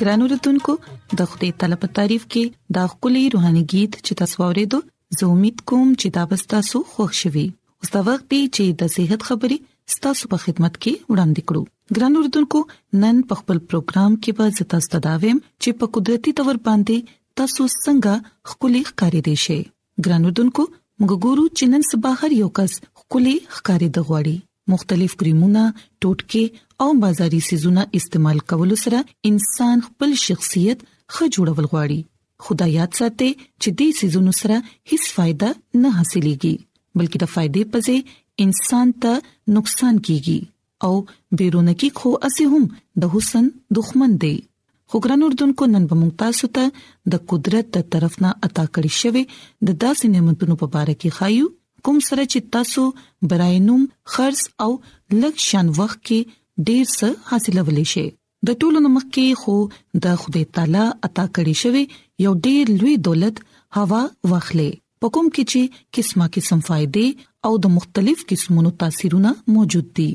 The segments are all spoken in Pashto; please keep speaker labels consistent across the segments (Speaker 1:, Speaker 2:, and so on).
Speaker 1: ګرانو رتونکو د خپل طلب تعریف کې دا خولي روحاني गीत چې تاسو ورېدو زه امید کوم چې دا به تاسو خوښ شي اوس دا وخت دی چې د صحت خبرې ستاسو په خدمت کې وړاندې کړو ګرانو رتونکو نن په خپل پروګرام کې به زه تاسو ته دا ویم چې په قدرتي تور باندې تاسو څنګه خولي ښکارې دي شي ګران اردوونکو موږ ګورو چې نن سبا هر یو کس خولي ښکارې د غوړي مختلف کریمونه ټوټکي او بازاري سيزونه استعمال کول سره انسان خپل شخصیت ښه جوړول غواړي خدا یاد ساتي چې دې سيزونو سره هیڅ فائدہ نه حاصلېږي بلکې د فائدې په ځای انسان ته نقصان کیږي او بیرونکی خو اسی هم د حسن دښمن دی خو ګران اردوونکو نن به مونږ تاسو ته د قدرت د طرف نه عطا کړی شوی د داسې نعمتونو په اړه کې خایو کوم سره چې تاسو براینوم خرص او لږ شان وخت کې ډیر څه حاصلولې شي د ټولو نه مخکې خو د خدای تعالی عطا کړی شوی یو ډیر لوی دولت هوا واخلې په کوم کې چې قسمه قسم فائدې او د مختلف قسمونو تاثیرونه موجود دي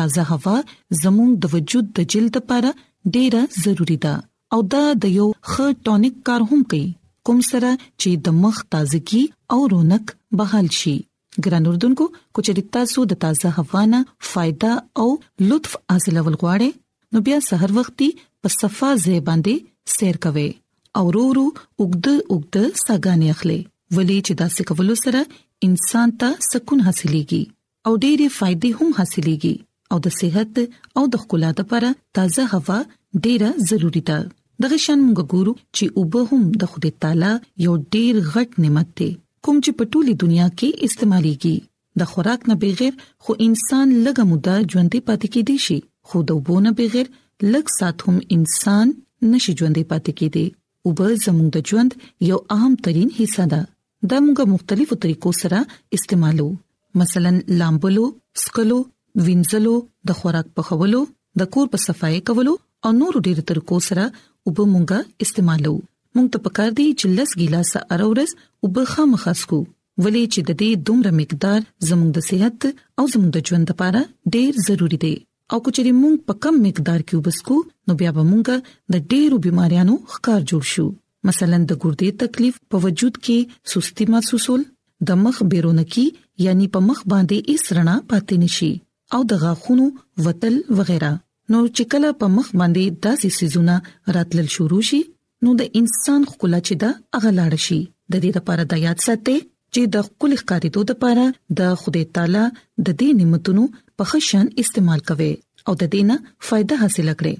Speaker 1: تازه هوا زموږ د وجود د جلد لپاره ډیره ضروری ده او دا د یو ښه ټونیک کار هم کوي کوم سره چې د مخ تازگی او رونق بحال شي ګران اردوونکو کچري تاسو د تازه هوانا فائدہ او لطف حاصلول غواړئ نو بیا سحر وختي په صفه زې باندې سیر کوي او ورو ورو وګد وګد ساګانې اخلي ولې چې دا څه کولو سره انسان ته سکون حاصلېږي او ډېری فائدې هم حاصلېږي او د صحت او د ښکلا لپاره تازه هوا ډېره ضروری ده دغه شان موږ ګورو چې اوبه هم د خدای تعالی یو ډېر غټ نعمت دی کوم چې په ټولي دنیا کې استعماليږي د خوراک نه بغیر خو انسان لږه مده ژوندې پاتې کېدی شي خو د وبو نه بغیر لږ سات هم انسان نشي ژوندې پاتې کېدی او به زموږ د ژوند یو اهم ترين حصہ ده دا موږ مختلفو طریقو سره استعمالو مثلا لامبلو، سکلو، وینځلو، د خوراک پخولو، د کور په صفای کولو او نور ډېر طریقو سره وب مونږه استعمالو مونږ ته پکار دی چې لس ګیلاس ارورز وب خامخا سکو ولې چې د دې دومره مقدار زموږ د صحت او زموږ د ژوند لپاره ډېر ضروری دی او کچري مونږ په کم مقدار کې وبسکو نو بیا به مونږ د ډېرو بيماريانو ښکار جوړ شو مثلا د ګردې تکلیف په وجود کې سستی محسوسول د مخ بیرونکي یعنی په مخ باندې هیڅ رڼا پاتې نشي او د غاښونو وتل وغیرہ نو چې کله په مخ باندې داسې سيزونه راتلل شروع شي نو د انسان خلا چې دا اغلاړ شي د دې لپاره د یاد ساتي چې د خپل ښکاریدو لپاره د خدای تعالی د دې نعمتونو په خشن استعمال کوي او د دې نه فائدہ حاصل کړي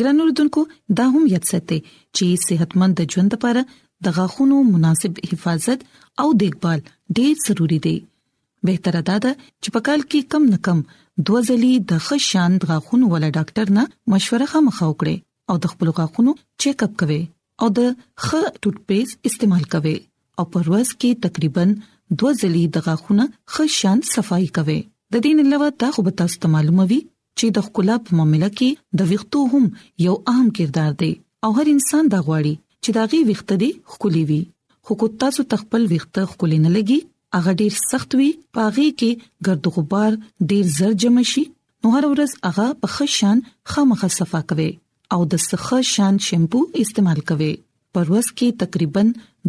Speaker 1: ګران اردوونکو دا هم یاد ساتي چې صحتمند ژوند لپاره د غاښونو مناسب حفاظت او دیکبال ډیر ضروری دی بهتره دا ده چې په کال کې کم نه کم دوه ځلې د خشاند غاښونو ولا ډاکټر نه مشوره خامخا وکړئ او د خپل غاښونو چیک اپ کوئ او د ښه ټوت پیس استعمال کوئ او پر ورځ کې تقریبا دوه ځلې د غاښونو ښه شان صفائی کوئ د دې نه علاوه دا خو به تاسو ته معلومه وي چې د خپل په معاملې کې د ویښتو هم یو اهم کردار دی او هر انسان دا غواړي چې دا غي ویښته دي خولي وي خو کو تاسو تخپل ویښته خولي نه لګي هغه ډیر سخت وي پاغي کې ګرد غبار ډیر زر جمع شي نو هر ورځ هغه په ښه شان خامخا صفا کوي او د ښه شان شیمپو استعمال کوي پر ورځ کې تقریبا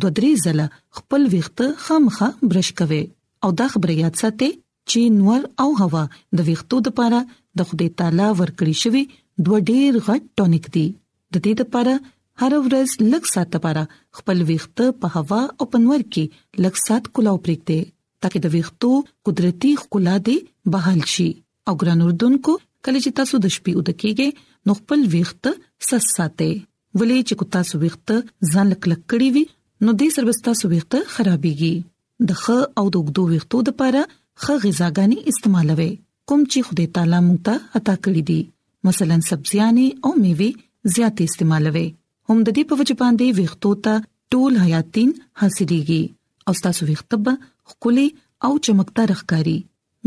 Speaker 1: 2-3 ځله خپل ویښته خامخا برش کوي او دا خبره یاد ساتي چې نور او هوا د ویښتو لپاره د خدای تعالی ورکړي شوی دوه ډیر غټ ټونیک دي د دې لپاره هر ورځ لږ ساعت لپاره خپل ویښته په هوا او پنور کې لږ ساعت کولاو پرېږدي ترڅو د ویښتو قدرتي ښکلا دې بحال شي او ګران اردوونکو کله چې تاسو د شپې اود کېږئ نو خپل ویښت سس ساتي ولې چې کو تاسو ویښت ځان لکلک کړی وي نو دې سروستا سو ویښت خرابيږي د خ او د وګدو ویښتو لپاره خ غذاګانی استعمالوي کوم چې خدای تعالی مونږ ته عطا کړی دي مثلا سبزيانې او میوه زیات استعمالوي هم د دې په وجه باندې ویختو ته ټول حیاتین حاصلېږي او تاسو ویختب خولي او چمکدار ښکاری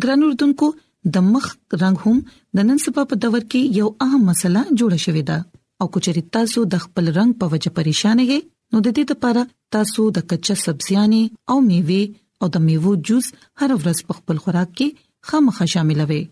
Speaker 1: ګران اردوونکو د مخ رنگ هم د نن سبا په دور کې یو اهم مسله جوړه شوې ده او کچري تاسو د خپل رنگ په وجه پریشان یې نو د دې لپاره تاسو د کچا سبزيانې او میوه او د میوو جوس هر ورځ په خپل خوراک کې خامخا شاملوي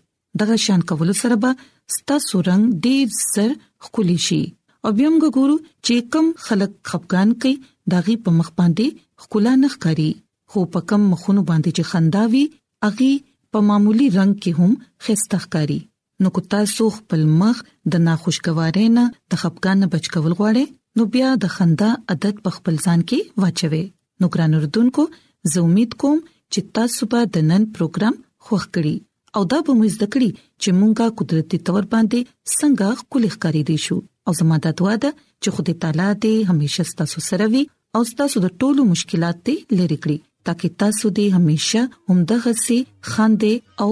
Speaker 1: دغه شان کول سره به ستاسو رنگ ډیر زر خولي شي او بیا موږ ګورو چې کم خلک خفقان کوي داغي په مخ باندې خلا نه ښکاری خو په کم مخونو باندې چې خنداوي اغي په معمولی رنگ کې هم خسته ښکاری نو کو تاسو خپل مخ د ناخوشګوارۍ نه د خفقان نه بچ کول غواړئ نو بیا د خندا عادت په خپل ځان کې واچوي نو ګران اردوونکو زه امید کوم چې تاسو به د نن پروګرام خوښ کړی او دا به مو زده کړی چې مونږه قدرتي تور باندې څنګه خپل ښکاری دي شو او زموږ د دعا ده چې خدای تعالی دې همیشه ستاسو سره وي او ستاسو د ټولو مشکلات لري کړی ترڅو تاسو دې همیشه همدغه سي خاندې او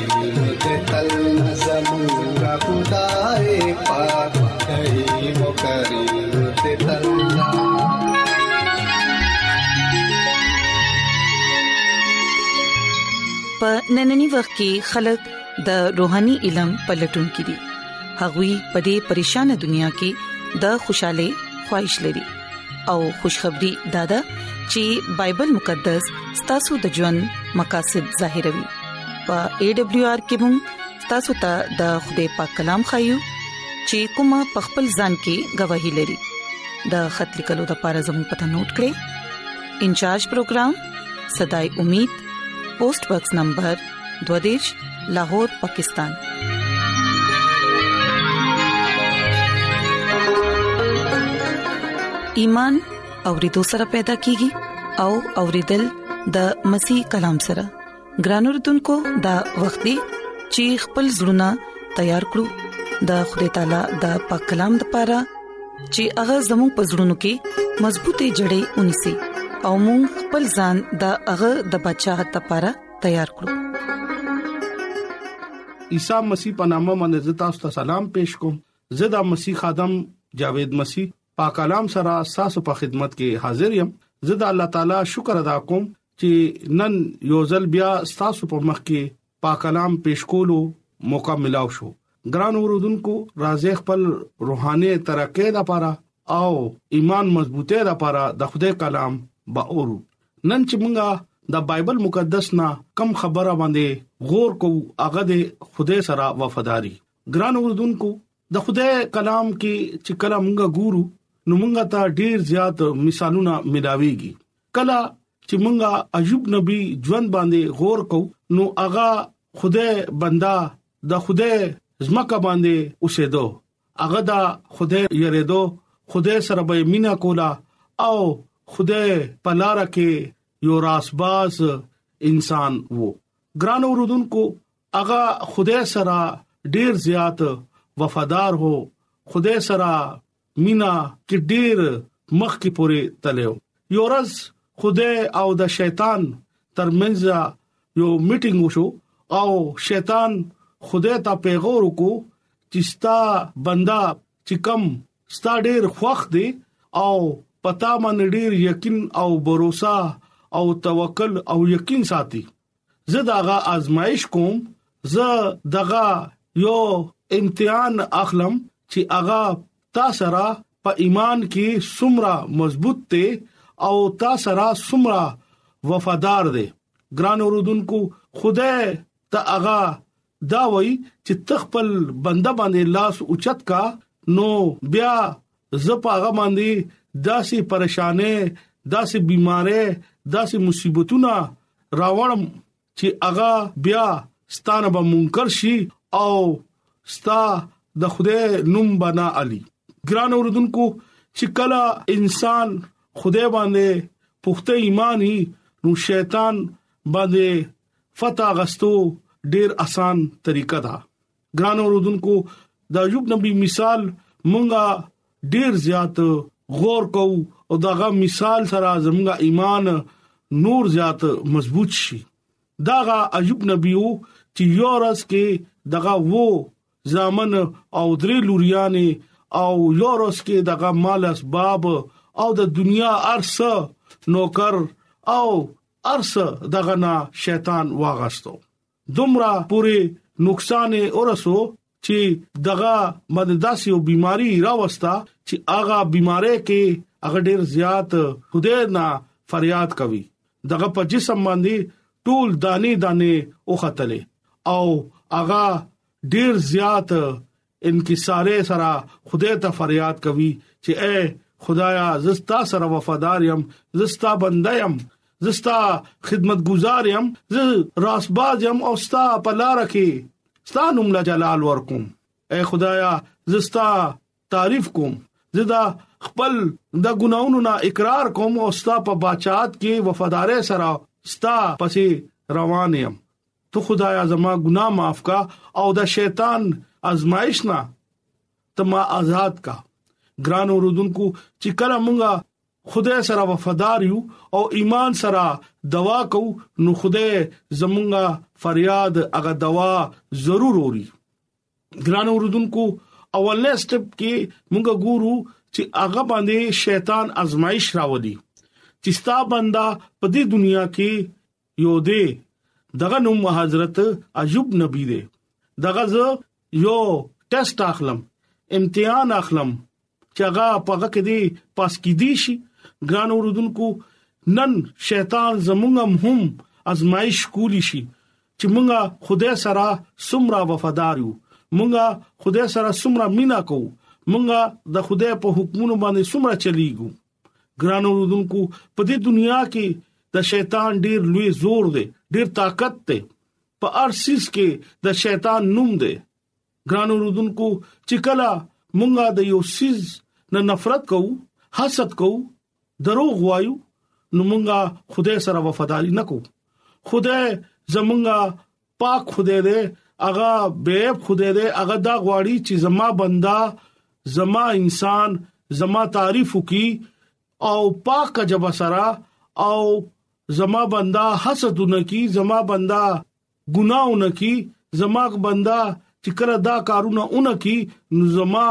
Speaker 1: په نننی وخت کې خلک د روحاني علم په لټون کې دي هغوی په دې پریشان دنیا کې د خوشاله خواهش لري او خوشخبری دادا چې بایبل مقدس ستاسو د ژوند مقاصد ظاهروي په ای ډبلیو آر کې هم تاسو ته د خدای پاک کلام خایو چې کومه په خپل ځان کې گواہی لري د خط لیکلو د پاره زموږ پته نوٹ کړئ انچارج پروگرام صداي امید پوسټ باکس نمبر دوادش لاهور پاکستان ایمان اورېدو سره پیدا کیږي او اورېدل د مسیح کلام سره ګران اردوونکو د وختي چی خپل زړونه تیار کړو د خدای تعالی د پاک کلام لپاره چې هغه زموږ په زړونو کې مضبوطې جړې ونی سي او موږ خپل ځان د هغه د بچاغت لپاره تیار کړو
Speaker 2: عیسی مسیح په نامه باندې تاسو ته سلام پېښ کوم زه د مسیح ادم جاوید مسیح پاک کلام سره تاسو په خدمت کې حاضر یم زه د الله تعالی شکر ادا کوم چې نن یو ځل بیا تاسو په مخ کې پاک کلام پېښ کولو موقع ملاو شو ګران اوردونکو راځي خپل روحاني ترقې لپاره او ایمان مضبوطه لپاره د خدای کلام باور نن چې مونږه د بایبل مقدس نه کم خبره باندې غور کو هغه د خدای سره وفاداری ګران اوردونکو د خدای کلام کې چې کلام مونږه ګورو نو مونږه ته ډیر زیات مثالونه ملاويږي کله چې مونږه ایوب نبی ژوند باندې غور کو نو هغه خدای بندا د خدای زمکه باندې اوسېدو هغه دا خدای یریدو خدای سره به مینا کولا او خدای په لار کې یو راسباز انسان وو ګران اوردونکو هغه خدای سره ډیر زیات وفادار هو خدای سره مینا کې ډیر مخ کې پوري تلو یو ورځ خدای او د شیطان ترمنځ یو میټینګ وشو او شیطان خدای ته پیغور وکړو چې ستا بندا چې کم ستا ډیر خوخ دی او پتا باندې ډیر یقین او باور او توکل او یقین ساتي زه داغه آزمائش کوم زه دغه یو امتحان اخلم چې هغه تا سره په ایمان کې سمرا مضبوط ته او تا سره سمرا وفادار دی ګران اوردونکو خدای ته اغا دا وای چې تخپل بنده باندې لاس اوچت کا نو بیا زپاغه باندې داسې پریشانې داسې بيمارې داسې مصیبتونه راوړم چې هغه بیا ستانه به منکر شي او ستا د خدای نوم بنا علي ګران اوردونکو چې کله انسان خدای باندې پخته ایمانی نو شیطان باندې فتح غستو ډیر اسان طریقه ده ګران اوردونکو د ایوب نبی مثال مونږه ډیر زیات غور کو او داغه مثال سره زموږه ایمان نور زیات مضبوط شي داغه ایوب نبی او چې یورس کې دغه وو ځامن او درې لوریانې او یورس کې دغه مال اسباب او د دنیا ارسه نوکر او ارسه دغه نا شیطان واغستو دومره پوری نقصان ورسو چې دغه باندې داسې یو بيماري راوستا چې هغه بيماري کې هغه ډیر زیات خدای نه فریاد کوي دغه په جسم باندې ټول دانی دانی او ختلې او هغه ډیر زیات انکساره سره خدای ته فریاد کوي چې اے خدایا زستا سره وفادار يم زستا بنده يم زستا خدمتګزار يم ز راسباز يم او ستا په لار کې ستا نوم لا جلال ورکوم اے خدایا زستا تعریف کوم زدا خپل د ګناونو نه اقرار کوم او ستا په بچات کې وفادار سره ستا پسې روان يم ته خدایا زما ګناه معاف کا او د شیطان ازمایش نه ته ما آزاد کا ګران اوردونکو چې کله مونږه خدای سره وفادار یو او ایمان سره دوا کو نو خدای زمونږه فریاد هغه دوا ضرور اوري ګران اوردونکو اولنې سټپ کې مونږه ګورو چې هغه باندې شیطان ازمایش راوړي چې ستا بندا په دې دنیا کې یو دی دغه نوم حضرت ایوب نبی دی دغه زه یو ټیسټ اخلم امتحان اخلم چې هغه پغه کې دی پاس کې دی شي ګران اوردونکو نن شیطان زمونږم هم ازمایش کولی شي چې مونږه خدای سره سمرا وفادار یو مونږه خدای سره سمرا مینا کوو مونږه د خدای په حکمونو باندې سمرا چلیګو ګران اوردونکو په دې دنیا کې د شیطان ډیر لوی زور دی ډیر طاقت دی په ارسیس کې د شیطان نوم دی ګران اوردونکو چې کله مونږه د یو سیز نه نفرت کوو حسد کوو دروغ وایو نو مونږه خدای سره وفاداری نکو خدای زمونږه پاک خدای دې هغه به خدای دې هغه دا غواړي چې زما بندا زما انسان زما تعریف وکي او پاک جب سرا او زما بندا حسدونه کی زما بندا ګناونه کی زما بندا چې کله دا کارونه اونکی نو زما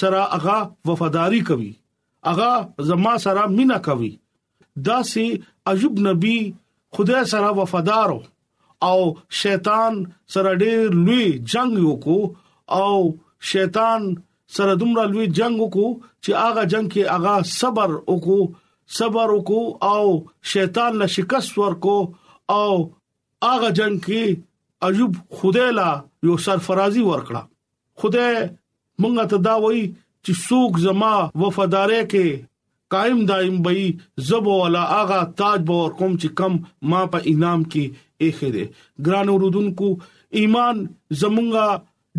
Speaker 2: سره هغه وفاداری کوي هغه زما سره مینا کوي دا سي ایوب نبی خدای سره وفادارو او شیطان سره ډېر لوی جنگ وکړو او شیطان سره دومره لوی جنگ وکړو چې هغه جنگ کې هغه صبر وکړو صبر وکړو او شیطان له شکست ورکو او هغه جنگ کې ایوب خدای لا یو سرفرازي ورکړه خدای مونږ ته دا وایي چې څوک زما وفادارې کې قائم دائم به زب ولا اغا تاج به ور کوم چې کم ما په انعام کې اخې دي ګران اوردونکو ایمان زمونږه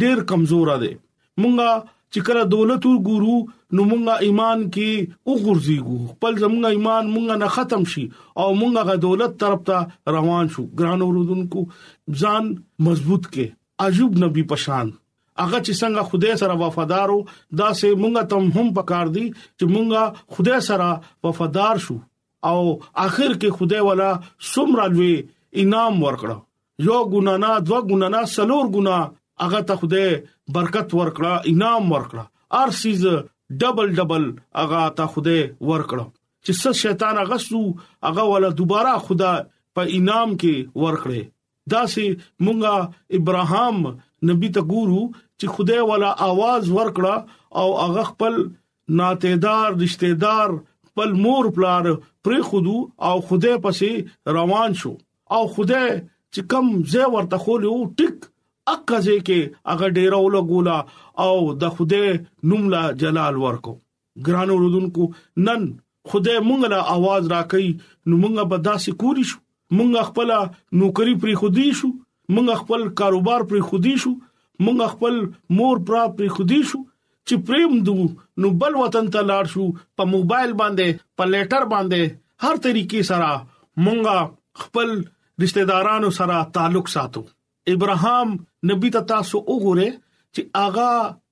Speaker 2: ډیر کمزور دی مونږه چې کله دولت ګورو نو مونږه ایمان کې وګرځيګو خپل زمونږه ایمان مونږه نه ختم شي او مونږه غ دولت طرف ته روان شو ګران اوردونکو ځان مضبوط کې ایوب نبی پشان هغه چې څنګه خدای سره وفادارو دا سه مونږه تم هم پکار دي چې مونږه خدای سره وفادار شو او اخر کې خدای والا سمرا لوي انعام ورکړه یو ګنا نه دوا ګنا نه سلور ګنا هغه ته خدای برکت ورکړه انعام ورکړه ار سیز ډبل ډبل هغه ته خدای ورکړه چې څه شیطان غسو هغه ولا دوباره خدا په انعام کې ورکړي داسې مونږه ابراهام نبی ته ګورو چې خدای والا आवाज ورکړه او هغه خپل ناتیدار رشتہ دار خپل مور پلار پرې خودو او خدای پسې روان شو او خدای چې کم زه ورته خولو ټیک اکه ځکه هغه ډیره ولګولا او د خدای نوم لا جلال ورکو ګران اوردونکو نن خدای مونږ له आवाज راکړي نو مونږ به داسې کولی شو مونږ خپل نوکری پرې خودي شو مونږ خپل کاروبار پرې خودي شو مونږ خپل مور پرا پرې خودي شو چې پریم دو نو بل وطن ته لاړ شو په موبایل باندې په لیټر باندې هر طریقې سره مونږ خپل رشتہ دارانو سره تعلق ساتو ابراهام نبی ته تاسو وګوره چې آغا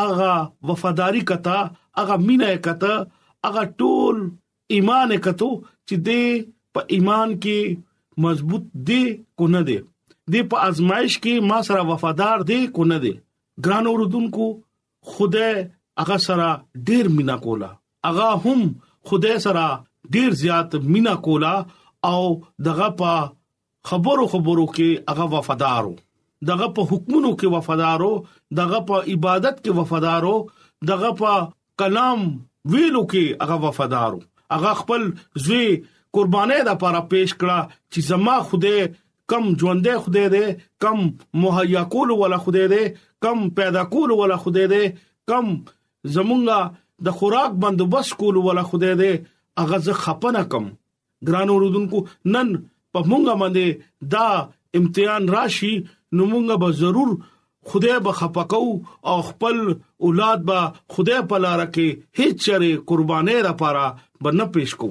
Speaker 2: هغه وفاداری کته هغه مینه کته هغه ټول ایمان کته چې د په ایمان کې مضبوط دی کو نه دی د په ازمایش کې ما سره وفادار دی کو نه دی ګران اوردونکو خدای هغه سره ډیر مینا کولا هغه هم خدای سره ډیر زیات مینا کولا او دغه په خبرو خبرو کې هغه وفادارو دغه په حکمونو کې وفادارو دغه په عبادت کې وفادارو دغه په کلام ویلو کې هغه وفادارو هغه خپل زوی قربانې د لپاره پیش کړه چې زما خوده کم ژوندې خوده دې کم مهیا کول ولا خوده دې کم پیدا کول ولا خوده دې کم زمونږه د خوراک بندوبست کول ولا خوده دې هغه زه خپنه کم ګران اوردونکو نن په مونږه باندې دا امتحان راشي نو مونږه به ضرور خدای به خپکو او خپل اولاد به خدای په لار کې هیڅ چره قربانې را پاره بنه پیش کو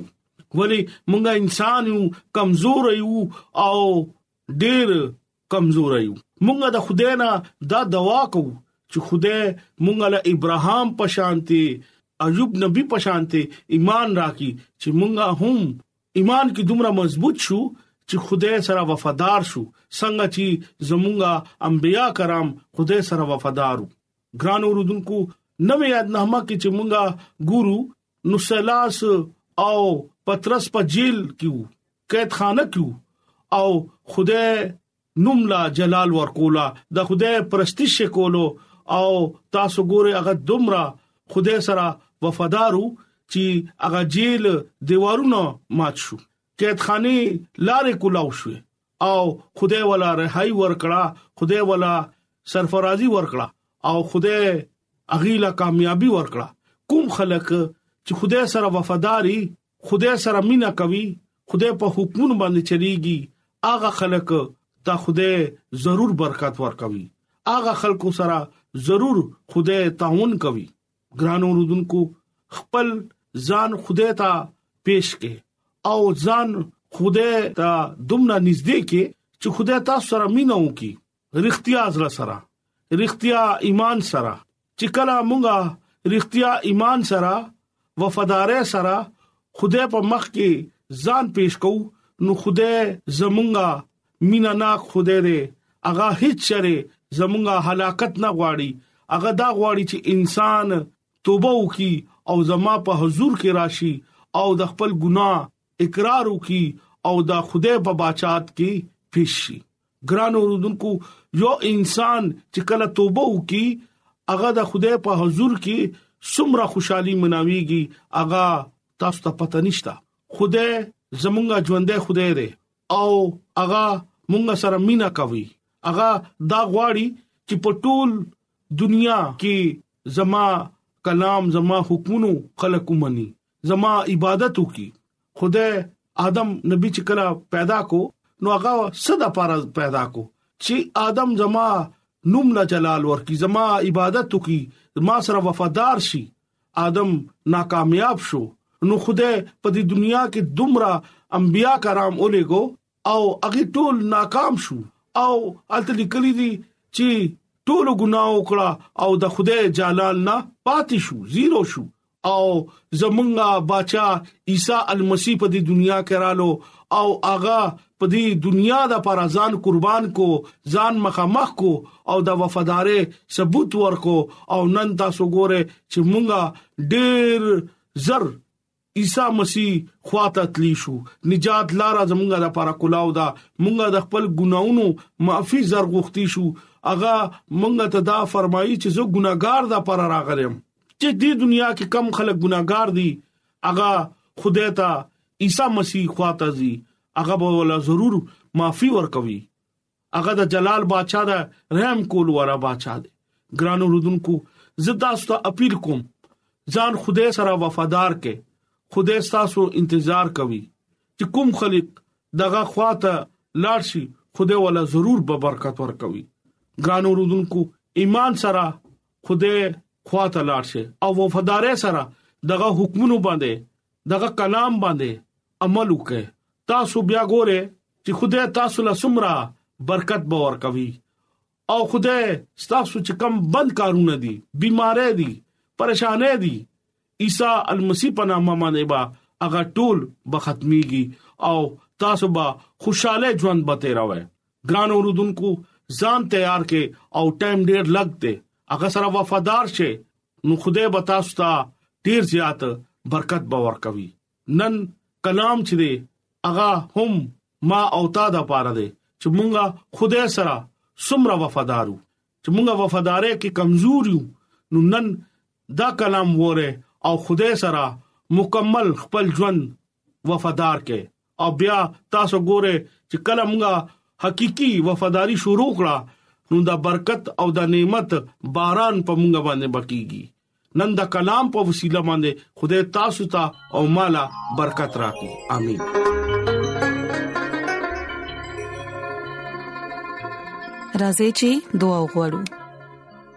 Speaker 2: ولی مونږه انسان یو کمزور یو او ډیر کمزوري یو مونږه د خدای نه دا دوا کوو چې خدای مونږه له ابراهام په شانتي ایوب نبی په شانتي ایمان راکړي چې مونږه هم ایمان کې دومره مضبوط شو چې خدای سره وفادار شو څنګه چې زمونږه انبیا کرام خدای سره وفادارو ګران اوردونکو نوې یادنامه کې چې مونږه ګورو نو سلاس او پترس په جیل کې وو قید خانه کې او خدای نوم لا جلال ورکولا د خدای پرستش کولو او تاسو ګوره هغه دومره خدای سره وفادارو چې هغه جیل دیوارونه مات شو قید خانه لارې کولاو شو او خدای ولا رهاي ورکړه خدای ولا سرفرازي ورکړه او خدای اغیلا کامیابی ورکړه کوم خلک چې خدای سره وفاداری خدای سره مینا کوي خدای په حکمون باندې چلیږي اغه خلک ته خدای ضرور برکات ورکوي اغه خلکو سره ضرور خدای تعاون کوي ګران اوردونکو خپل ځان خدای ته پیش کړئ او ځان خدای ته دومره نږدې کې چې خدای تاسو سره مينه وکي رښتیا زړه سره رښتیا ایمان سره چې کله مونږه رښتیا ایمان سره وفادارې سره خدای په مخ کې ځان پیش کوو نو خدای زمونږه مینا ناک خدای دی هغه هیڅ چره زمونږه هلاکت نه غواړي هغه دا غواړي چې انسان توبه وکي او زما په حضور کې راشي او د خپل ګناه اقرار وکي او د خدای په بچات کې پیش شي ګران اوردونکو یو انسان چې کله توبه وکي هغه د خدای په حضور کې سمره خوشحالي مناويږي هغه تاسو ته پته نشته خدای زمونږه ژوندې خدای دی او هغه مونږ سره مینا کوي هغه دا غواړي چې په ټول دنیا کې زما کلام زما حکمونو خلق ومني زما عبادت وکي خدای ادم نبی چې کله پیدا کو نو هغه صد پار پیدا کو چې ادم زما نوم لا جلال ورکی زما عبادت وکي ما سره وفادار شي آدم ناکامیاب شو نو خدای په دې دنیا کې دومره انبیا کرام اولېګو او هغه ټول ناکام شو او الته لیکلي دي چې ټول ګناه وکړه او د خدای جلال نه پاتې شو زیرو شو او زمونږه بچا عیسی المسی په دې دنیا کې رالو او هغه په دې دنیا د پر ځان قربان کو ځان مخامخ کو او د وفادارې ثبوت ورکو او نن تاسو ګوره چې مونږه ډېر زر عیسی مسیح خواته تلی شو نجات لار زمونږه د پر کولاو دا مونږه د خپل ګناونو معافي زر غوښتي شو اغه مونږه ته دا فرمایي چې زه ګناګار د پر راغلم چې دې دنیا کې کم خلک ګناګار دي اغه خدای ته عیسی مسیح خواته ځي هغه به ولا ضرور معافي ورکوي هغه د جلال بادشاہ د رحم کول ورا بادشاہ دی ګرانو رودونکو زدا ست اپیل کوم ځان خدای سره وفادار کې خدای تاسو انتظار کوي چې کوم خلک دغه خواته لاړ شي خدای ولا ضرور به برکت ورکوي ګرانو رودونکو ایمان سره خدای خواته لاړ شي او وفادار سره دغه حکمونو باندې دغه کلام باندې عمل وکړئ تاسو بیا ګوره چې خدای تاسو له سمرا برکت به ورکوي او خدای تاسو چې کم بند کارونه دي بيمارې دي پریشانې دي عیسی المسی په نامه باندې با هغه ټول به ختميږي او تاسو به خوشاله ژوند به تیروي ګران اوردونکو ځان تیار کې او ټایم ډیر لګته هغه سره وفادار شي نو خدای به تاسو ته ډیر زیات برکت به ورکوي نن کلام چې دی هغه هم ما او تا د پاره دی چې مونږه خدای سره سمره وفادارو چې مونږه وفادارې کې کمزور یو نو نن دا کلام وره او خدای سره مکمل خپل ژوند وفادار کې او بیا تاسو ګوره چې کله موږ حقيقي وفاداری شروع کړه نو د برکت او د نعمت باران په موږ باندې بکیږي نن د کلام په وسیله باندې خدای تاسو ته او مالا برکت راکړي امين
Speaker 1: راځي چې دعا وغوړو